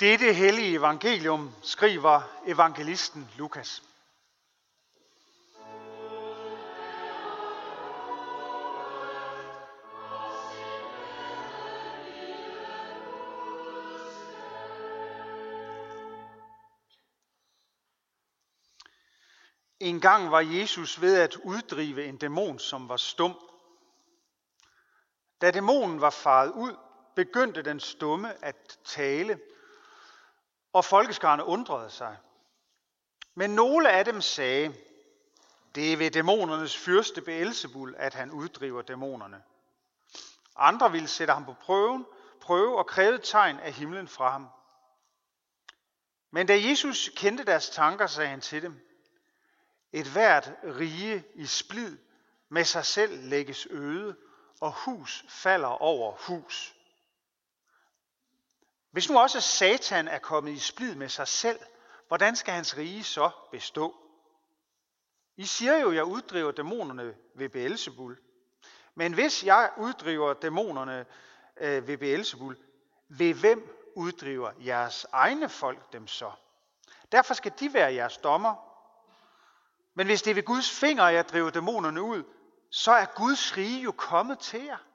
Dette hellige evangelium skriver evangelisten Lukas. En gang var Jesus ved at uddrive en dæmon, som var stum. Da dæmonen var faret ud, begyndte den stumme at tale, og folkeskarne undrede sig. Men nogle af dem sagde, det er ved dæmonernes fyrste Beelzebul, at han uddriver dæmonerne. Andre ville sætte ham på prøven, prøve og kræve tegn af himlen fra ham. Men da Jesus kendte deres tanker, sagde han til dem, et hvert rige i splid med sig selv lægges øde, og hus falder over hus. Hvis nu også Satan er kommet i splid med sig selv, hvordan skal hans rige så bestå? I siger jo, at jeg uddriver dæmonerne ved Beelzebul. Men hvis jeg uddriver dæmonerne øh, ved Beelzebul, ved hvem uddriver jeres egne folk dem så? Derfor skal de være jeres dommer. Men hvis det er ved Guds finger, jeg driver dæmonerne ud, så er Guds rige jo kommet til jer.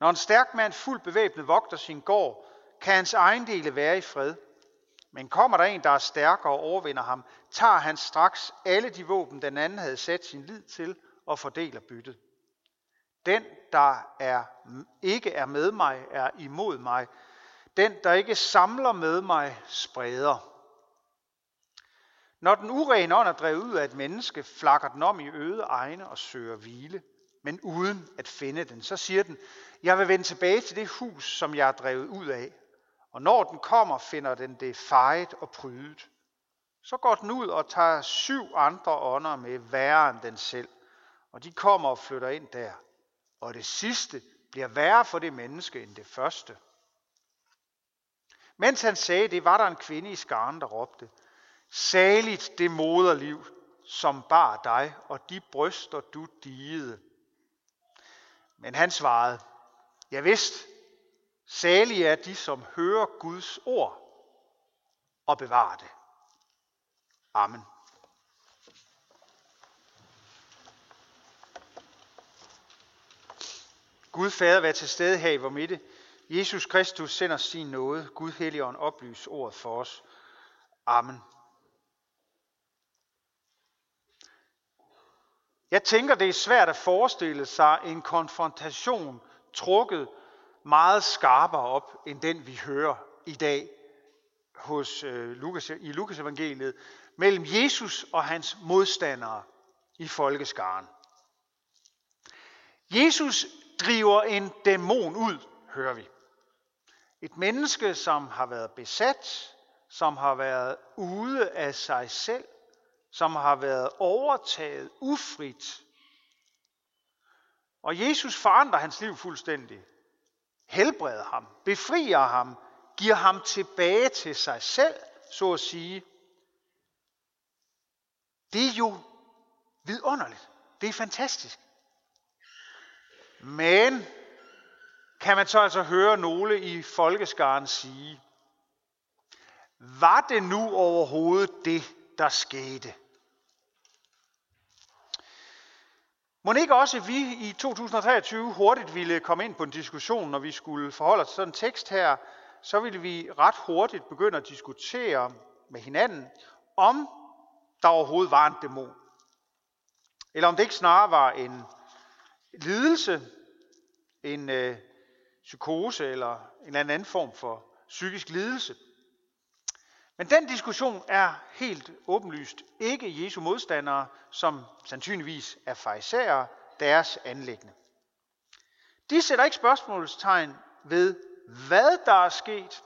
Når en stærk mand fuldt bevæbnet vogter sin gård, kan hans ejendele være i fred. Men kommer der en, der er stærkere og overvinder ham, tager han straks alle de våben, den anden havde sat sin lid til, og fordeler byttet. Den, der er, ikke er med mig, er imod mig. Den, der ikke samler med mig, spreder. Når den urene ånd er drevet ud af et menneske, flakker den om i øde egne og søger hvile, men uden at finde den. Så siger den, jeg vil vende tilbage til det hus, som jeg er drevet ud af. Og når den kommer, finder den det fejet og prydet. Så går den ud og tager syv andre ånder med værre end den selv. Og de kommer og flytter ind der. Og det sidste bliver værre for det menneske end det første. Mens han sagde det, var der en kvinde i skaren, der råbte, Saligt det moderliv, som bar dig, og de bryster du digede. Men han svarede, Ja vidst, salige er de, som hører Guds ord og bevarer det. Amen. Gud Fader, vær til stede her i vor midte. Jesus Kristus sender sin nåde. Gud Helligånd oplys ordet for os. Amen. Jeg tænker, det er svært at forestille sig en konfrontation trukket meget skarpere op, end den vi hører i dag hos øh, Lukas, i Lukas evangeliet, mellem Jesus og hans modstandere i folkeskaren. Jesus driver en dæmon ud, hører vi. Et menneske, som har været besat, som har været ude af sig selv, som har været overtaget ufrit og Jesus forandrer hans liv fuldstændig. Helbreder ham, befrier ham, giver ham tilbage til sig selv, så at sige. Det er jo vidunderligt. Det er fantastisk. Men kan man så altså høre nogle i folkeskaren sige, var det nu overhovedet det, der skete? Må ikke også vi i 2023 hurtigt ville komme ind på en diskussion, når vi skulle forholde os til sådan en tekst her, så ville vi ret hurtigt begynde at diskutere med hinanden, om der overhovedet var en dæmon. Eller om det ikke snarere var en lidelse, en øh, psykose eller en eller anden form for psykisk lidelse. Men den diskussion er helt åbenlyst ikke Jesu modstandere, som sandsynligvis er fejserer, deres anlæggende. De sætter ikke spørgsmålstegn ved, hvad der er sket,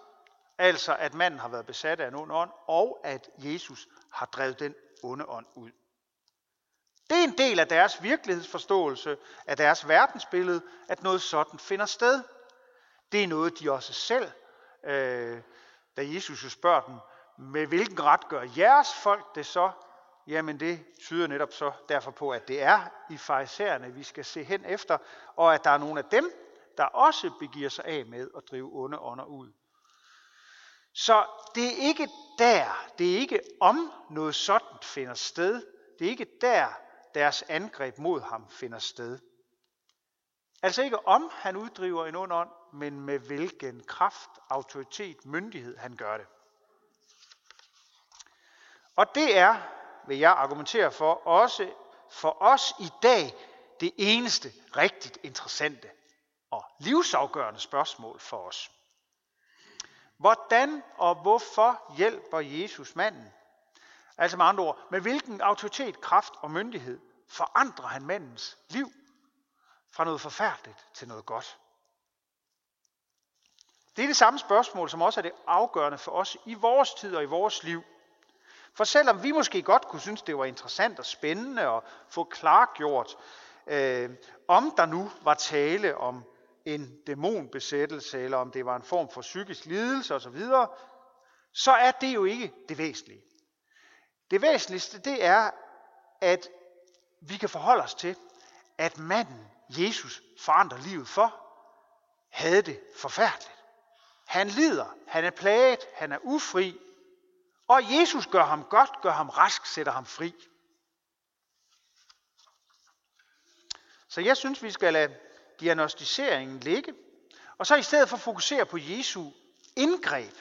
altså at manden har været besat af en ond ånd, og at Jesus har drevet den onde ånd ud. Det er en del af deres virkelighedsforståelse, af deres verdensbillede, at noget sådan finder sted. Det er noget, de også selv, øh, da Jesus spørger dem, med hvilken ret gør jeres folk det så? Jamen det tyder netop så derfor på, at det er i farisæerne, vi skal se hen efter, og at der er nogle af dem, der også begiver sig af med at drive onde ånder ud. Så det er ikke der, det er ikke om noget sådan finder sted. Det er ikke der, deres angreb mod ham finder sted. Altså ikke om han uddriver en ond ånd, men med hvilken kraft, autoritet, myndighed han gør det. Og det er, vil jeg argumentere for, også for os i dag det eneste rigtigt interessante og livsafgørende spørgsmål for os. Hvordan og hvorfor hjælper Jesus manden? Altså med andre ord, med hvilken autoritet, kraft og myndighed forandrer han mandens liv fra noget forfærdeligt til noget godt? Det er det samme spørgsmål, som også er det afgørende for os i vores tid og i vores liv. For selvom vi måske godt kunne synes, det var interessant og spændende at få klargjort, øh, om der nu var tale om en dæmonbesættelse, eller om det var en form for psykisk lidelse osv., så er det jo ikke det væsentlige. Det væsentligste, det er, at vi kan forholde os til, at manden, Jesus, forandrer livet for, havde det forfærdeligt. Han lider, han er plaget, han er ufri, og Jesus gør ham godt, gør ham rask, sætter ham fri. Så jeg synes, vi skal lade diagnostiseringen ligge, og så i stedet for fokusere på Jesu indgreb,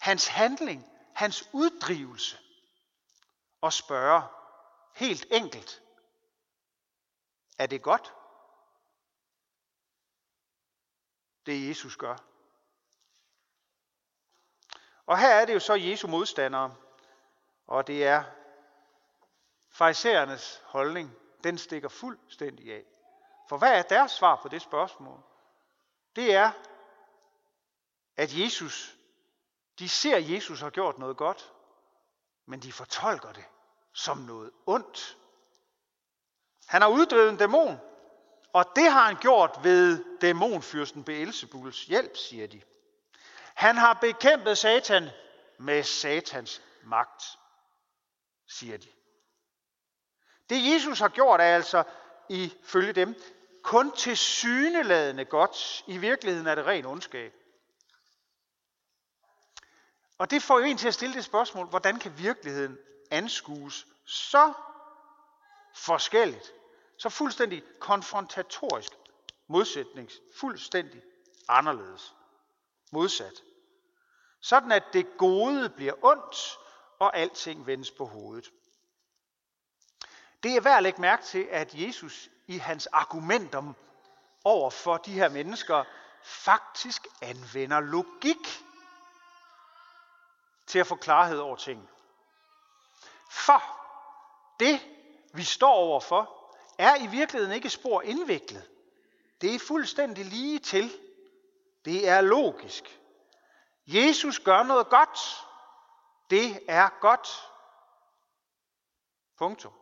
hans handling, hans uddrivelse, og spørge helt enkelt, er det godt? Det Jesus gør. Og her er det jo så Jesu modstandere, og det er farisæernes holdning, den stikker fuldstændig af. For hvad er deres svar på det spørgsmål? Det er, at Jesus, de ser, at Jesus har gjort noget godt, men de fortolker det som noget ondt. Han har uddrevet en dæmon, og det har han gjort ved dæmonfyrsten Beelzebuls hjælp, siger de. Han har bekæmpet Satan med Satans magt, siger de. Det Jesus har gjort er altså, ifølge dem, kun til syneladende godt. I virkeligheden er det ren ondskab. Og det får jo en til at stille det spørgsmål, hvordan kan virkeligheden anskues så forskelligt, så fuldstændig konfrontatorisk, modsætnings, fuldstændig anderledes, modsat. Sådan at det gode bliver ondt, og alting vendes på hovedet. Det er værd at lægge mærke til, at Jesus i hans argumenter over for de her mennesker faktisk anvender logik til at få klarhed over ting. For det, vi står overfor, er i virkeligheden ikke spor indviklet. Det er fuldstændig lige til. Det er logisk. Jesus gør noget godt. Det er godt. Punktum.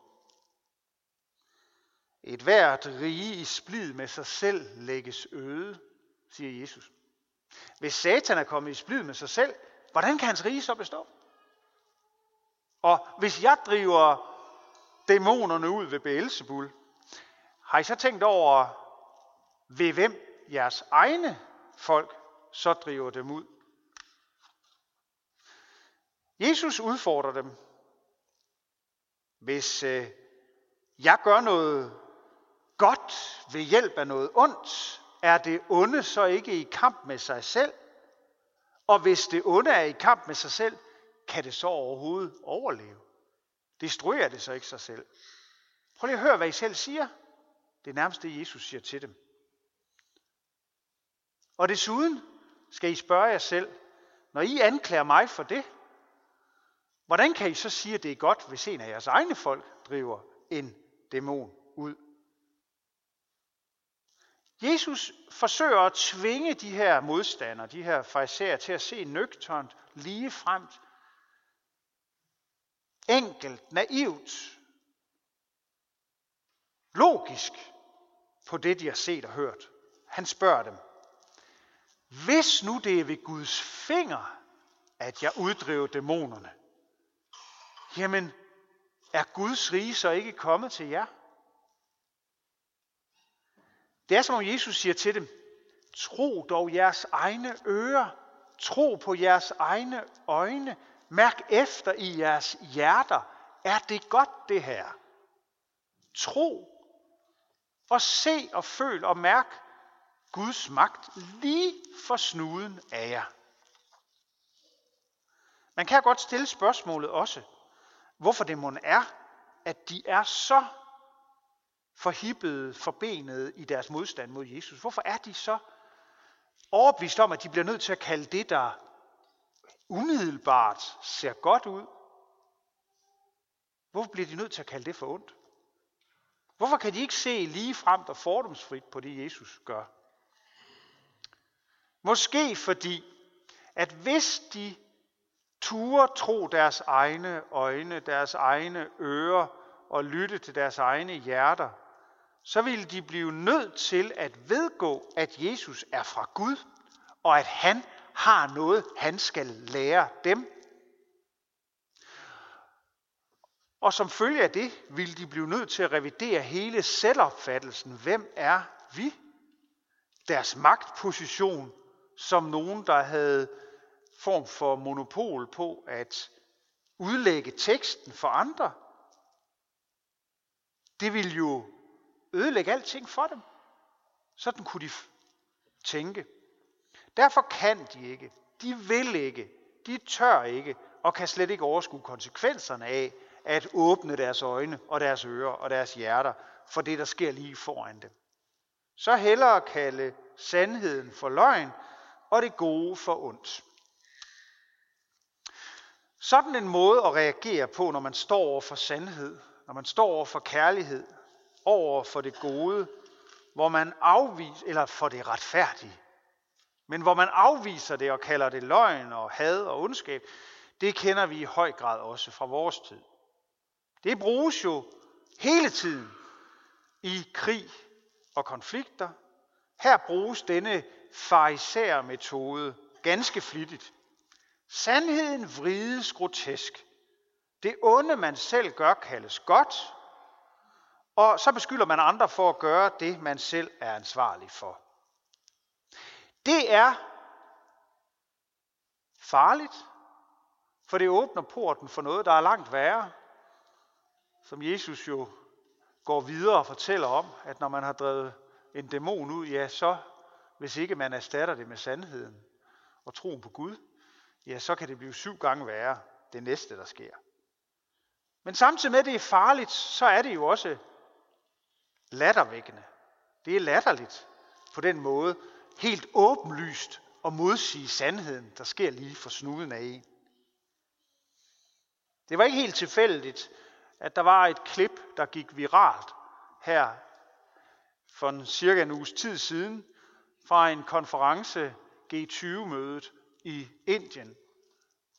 Et hvert rige i splid med sig selv lægges øde, siger Jesus. Hvis Satan er kommet i splid med sig selv, hvordan kan hans rige så bestå? Og hvis jeg driver dæmonerne ud ved Beelzebul, har I så tænkt over, ved hvem jeres egne folk så driver dem ud? Jesus udfordrer dem. Hvis øh, jeg gør noget godt ved hjælp af noget ondt, er det onde så ikke i kamp med sig selv? Og hvis det onde er i kamp med sig selv, kan det så overhovedet overleve? Destruerer det så ikke sig selv? Prøv lige at høre, hvad I selv siger. Det er nærmest det, Jesus siger til dem. Og desuden skal I spørge jer selv, når I anklager mig for det, hvordan kan I så sige, at det er godt, hvis en af jeres egne folk driver en dæmon ud? Jesus forsøger at tvinge de her modstandere, de her farisæer, til at se nøgternt, lige fremt, enkelt, naivt, logisk på det, de har set og hørt. Han spørger dem, hvis nu det er ved Guds finger, at jeg uddriver dæmonerne, jamen er Guds rige så ikke kommet til jer? Det er som om Jesus siger til dem, tro dog jeres egne ører, Tro på jeres egne øjne. Mærk efter i jeres hjerter. Er det godt det her? Tro og se og føl og mærk Guds magt lige for snuden af jer. Man kan godt stille spørgsmålet også, hvorfor det mon er, at de er så forhippede, forbenede i deres modstand mod Jesus. Hvorfor er de så overbevist om, at de bliver nødt til at kalde det, der umiddelbart ser godt ud, hvorfor bliver de nødt til at kalde det for ondt? Hvorfor kan de ikke se lige frem og fordomsfrit på det, Jesus gør? Måske fordi, at hvis de ture tro deres egne øjne, deres egne ører og lytte til deres egne hjerter, så ville de blive nødt til at vedgå, at Jesus er fra Gud, og at han har noget, han skal lære dem. Og som følge af det ville de blive nødt til at revidere hele selvopfattelsen. Hvem er vi? Deres magtposition som nogen, der havde form for monopol på at udlægge teksten for andre. Det ville jo ødelægge alting for dem. Sådan kunne de tænke. Derfor kan de ikke, de vil ikke, de tør ikke og kan slet ikke overskue konsekvenserne af at åbne deres øjne og deres ører og deres hjerter for det, der sker lige foran dem. Så hellere kalde sandheden for løgn og det gode for ondt. Sådan en måde at reagere på, når man står over for sandhed, når man står over for kærlighed, over for det gode, hvor man afviser, eller for det retfærdige, men hvor man afviser det og kalder det løgn og had og ondskab, det kender vi i høj grad også fra vores tid. Det bruges jo hele tiden i krig og konflikter. Her bruges denne farisæer metode ganske flittigt. Sandheden vrides grotesk. Det onde, man selv gør, kaldes godt, og så beskylder man andre for at gøre det, man selv er ansvarlig for. Det er farligt, for det åbner porten for noget, der er langt værre, som Jesus jo går videre og fortæller om, at når man har drevet en dæmon ud, ja, så hvis ikke man erstatter det med sandheden og troen på Gud, ja, så kan det blive syv gange værre det næste, der sker. Men samtidig med, at det er farligt, så er det jo også lattervækkende. Det er latterligt på den måde, helt åbenlyst at modsige sandheden, der sker lige for snuden af en. Det var ikke helt tilfældigt, at der var et klip, der gik viralt her for en cirka en uges tid siden, fra en konference G20-mødet i Indien,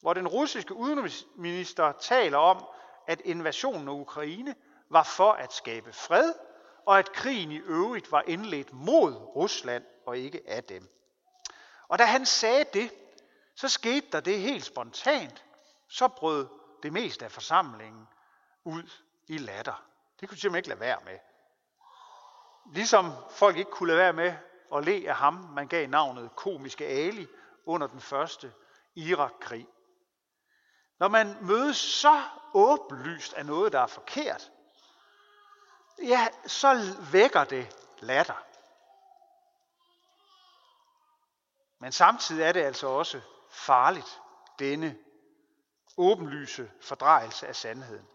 hvor den russiske udenrigsminister taler om, at invasionen af Ukraine var for at skabe fred, og at krigen i øvrigt var indledt mod Rusland og ikke af dem. Og da han sagde det, så skete der det helt spontant. Så brød det meste af forsamlingen ud i latter. Det kunne de simpelthen ikke lade være med. Ligesom folk ikke kunne lade være med at le af ham, man gav navnet komiske Ali under den første Irak-krig. Når man mødes så åbenlyst af noget, der er forkert, ja, så vækker det latter. Men samtidig er det altså også farligt, denne åbenlyse fordrejelse af sandheden.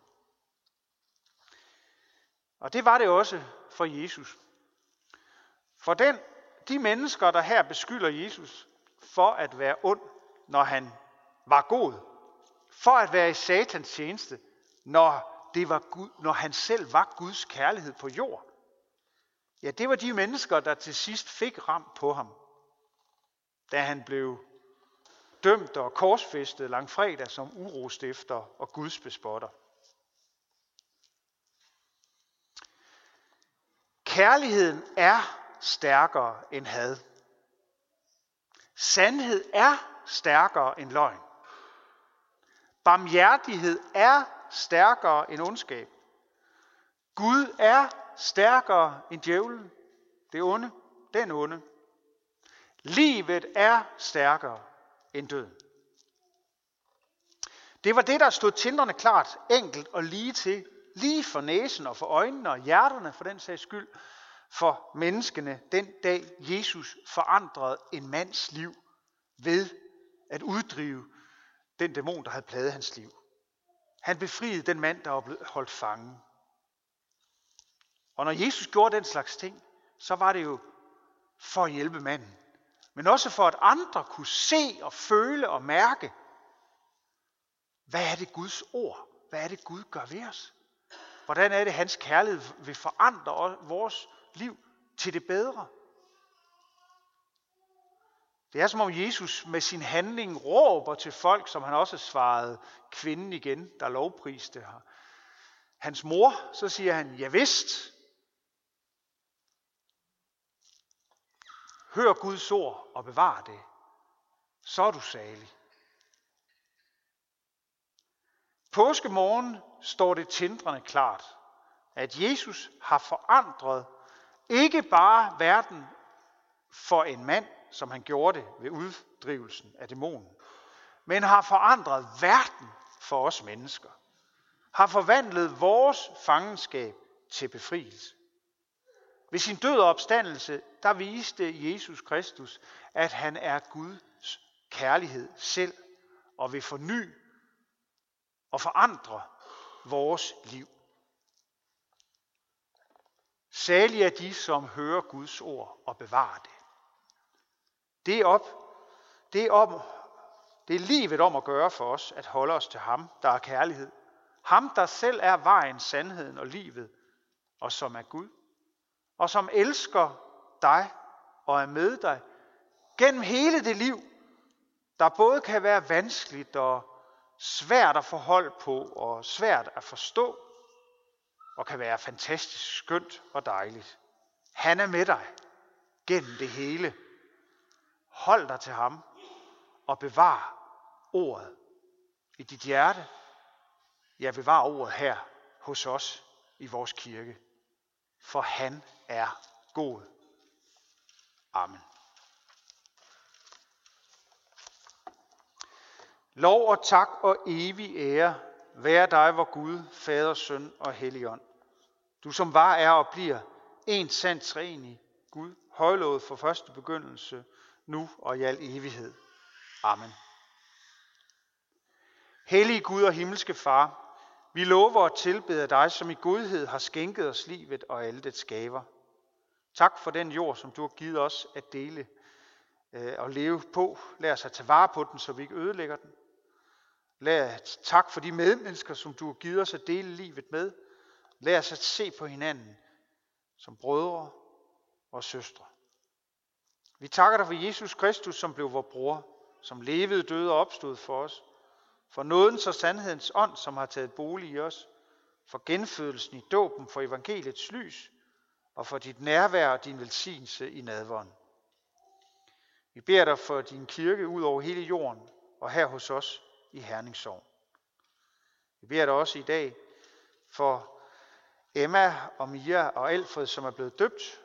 Og det var det også for Jesus. For den de mennesker, der her beskylder Jesus for at være ond, når han var god, for at være i satans tjeneste, når, det var Gud, når han selv var Guds kærlighed på jord. Ja, det var de mennesker, der til sidst fik ram på ham, da han blev dømt og korsfæstet langfredag som urostifter og Guds bespotter. Kærligheden er stærkere end had. Sandhed er stærkere end løgn. Barmhjertighed er stærkere end ondskab. Gud er stærkere end djævlen, det onde, den onde. Livet er stærkere end døden. Det var det, der stod tindrende klart, enkelt og lige til, lige for næsen og for øjnene og hjerterne for den sags skyld, for menneskene den dag Jesus forandrede en mands liv ved at uddrive den dæmon, der havde plaget hans liv. Han befriede den mand, der var blevet holdt fange. Og når Jesus gjorde den slags ting, så var det jo for at hjælpe manden. Men også for at andre kunne se og føle og mærke, hvad er det Guds ord? Hvad er det Gud gør ved os? Hvordan er det, hans kærlighed vil forandre vores liv til det bedre? Det er som om Jesus med sin handling råber til folk, som han også svarede kvinden igen, der lovpriste her. Hans mor, så siger han, ja vidst. Hør Guds ord og bevar det. Så er du salig. Påskemorgen står det tindrende klart, at Jesus har forandret ikke bare verden for en mand, som han gjorde det ved uddrivelsen af dæmonen, men har forandret verden for os mennesker. Har forvandlet vores fangenskab til befrielse. Ved sin død og opstandelse, der viste Jesus Kristus, at han er Guds kærlighed selv, og vil forny og forandre vores liv. Særlig er de, som hører Guds ord og bevarer det. Det er, op, det er, om, det er livet om at gøre for os, at holde os til ham, der er kærlighed. Ham, der selv er vejen, sandheden og livet, og som er Gud. Og som elsker dig og er med dig gennem hele det liv, der både kan være vanskeligt og svært at forholde på og svært at forstå, og kan være fantastisk skønt og dejligt. Han er med dig gennem det hele. Hold dig til ham og bevar ordet i dit hjerte. Ja, bevar ordet her hos os i vores kirke. For han er god. Amen. Lov og tak og evig ære være dig, hvor Gud, Fader, Søn og Helligånd. Du som var, er og bliver en sand træenig Gud, højlovet for første begyndelse, nu og i al evighed. Amen. Hellige Gud og himmelske Far, vi lover at tilbede dig, som i godhed har skænket os livet og alle det skaber. Tak for den jord, som du har givet os at dele øh, og leve på. Lad os at tage vare på den, så vi ikke ødelægger den. Lad os tak for de medmennesker, som du har givet os at dele livet med. Lad os at se på hinanden som brødre og søstre. Vi takker dig for Jesus Kristus, som blev vores bror, som levede, døde og opstod for os. For nådens og sandhedens ånd, som har taget bolig i os. For genfødelsen i dåben, for evangeliets lys, og for dit nærvær og din velsignelse i nadvånd. Vi beder dig for din kirke ud over hele jorden og her hos os i Herningssorg. Vi beder dig også i dag for Emma og Mia og Alfred, som er blevet døbt.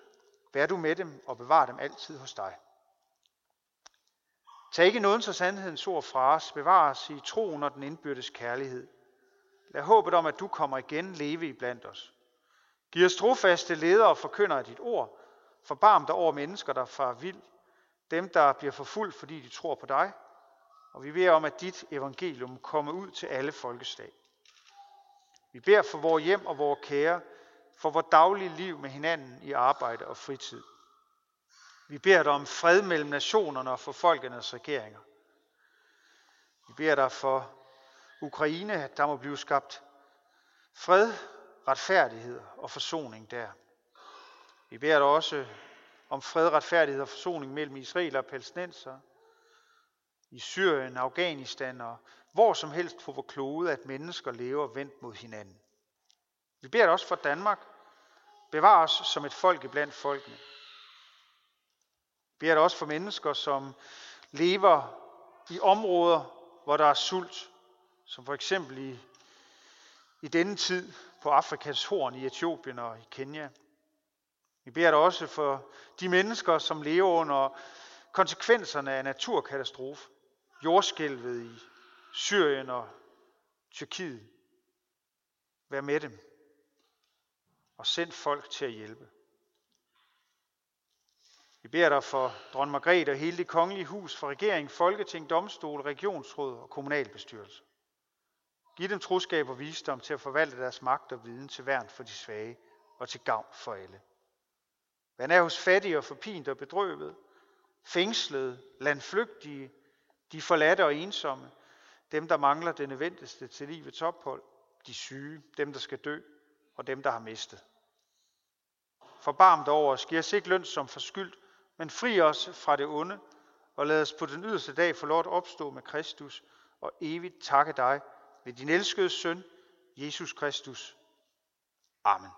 Vær du med dem og bevar dem altid hos dig. Tag ikke nådens og sandhedens ord fra os. Bevar os i troen og den indbyrdes kærlighed. Lad håbet om, at du kommer igen leve i blandt os. Giv os trofaste ledere og forkynder af dit ord. Forbarm dig over mennesker, der far vild. Dem, der bliver forfulgt, fordi de tror på dig. Og vi beder om, at dit evangelium kommer ud til alle folkeslag. Vi beder for vores hjem og vores kære, for vores daglige liv med hinanden i arbejde og fritid. Vi beder dig om fred mellem nationerne og for folkenes regeringer. Vi beder dig for Ukraine, at der må blive skabt fred, retfærdighed og forsoning der. Vi beder dig også om fred, retfærdighed og forsoning mellem israeler og palæstinenser, i Syrien, Afghanistan og hvor som helst på vores klode, at mennesker lever vendt mod hinanden. Vi beder dig også for Danmark. Bevar os som et folk blandt folkene. Vi beder dig også for mennesker, som lever i områder, hvor der er sult, som for eksempel i, i denne tid på Afrikas horn i Etiopien og i Kenya. Vi beder dig også for de mennesker, som lever under konsekvenserne af naturkatastrofe jordskælvet i Syrien og Tyrkiet. Vær med dem. Og send folk til at hjælpe. Vi beder dig for dronning Margrethe og hele det kongelige hus, for regering, folketing, domstol, regionsråd og kommunalbestyrelse. Giv dem troskab og visdom til at forvalte deres magt og viden til værn for de svage og til gavn for alle. Vær nær hos fattige og forpint og bedrøvet, fængslede, landflygtige, de forladte og ensomme, dem der mangler det nødvendigste til livets ophold, de syge, dem der skal dø og dem der har mistet. Forbarm dig over os, giv os ikke løn som forskyldt, men fri os fra det onde, og lad os på den yderste dag få lov at opstå med Kristus og evigt takke dig ved din elskede søn, Jesus Kristus. Amen.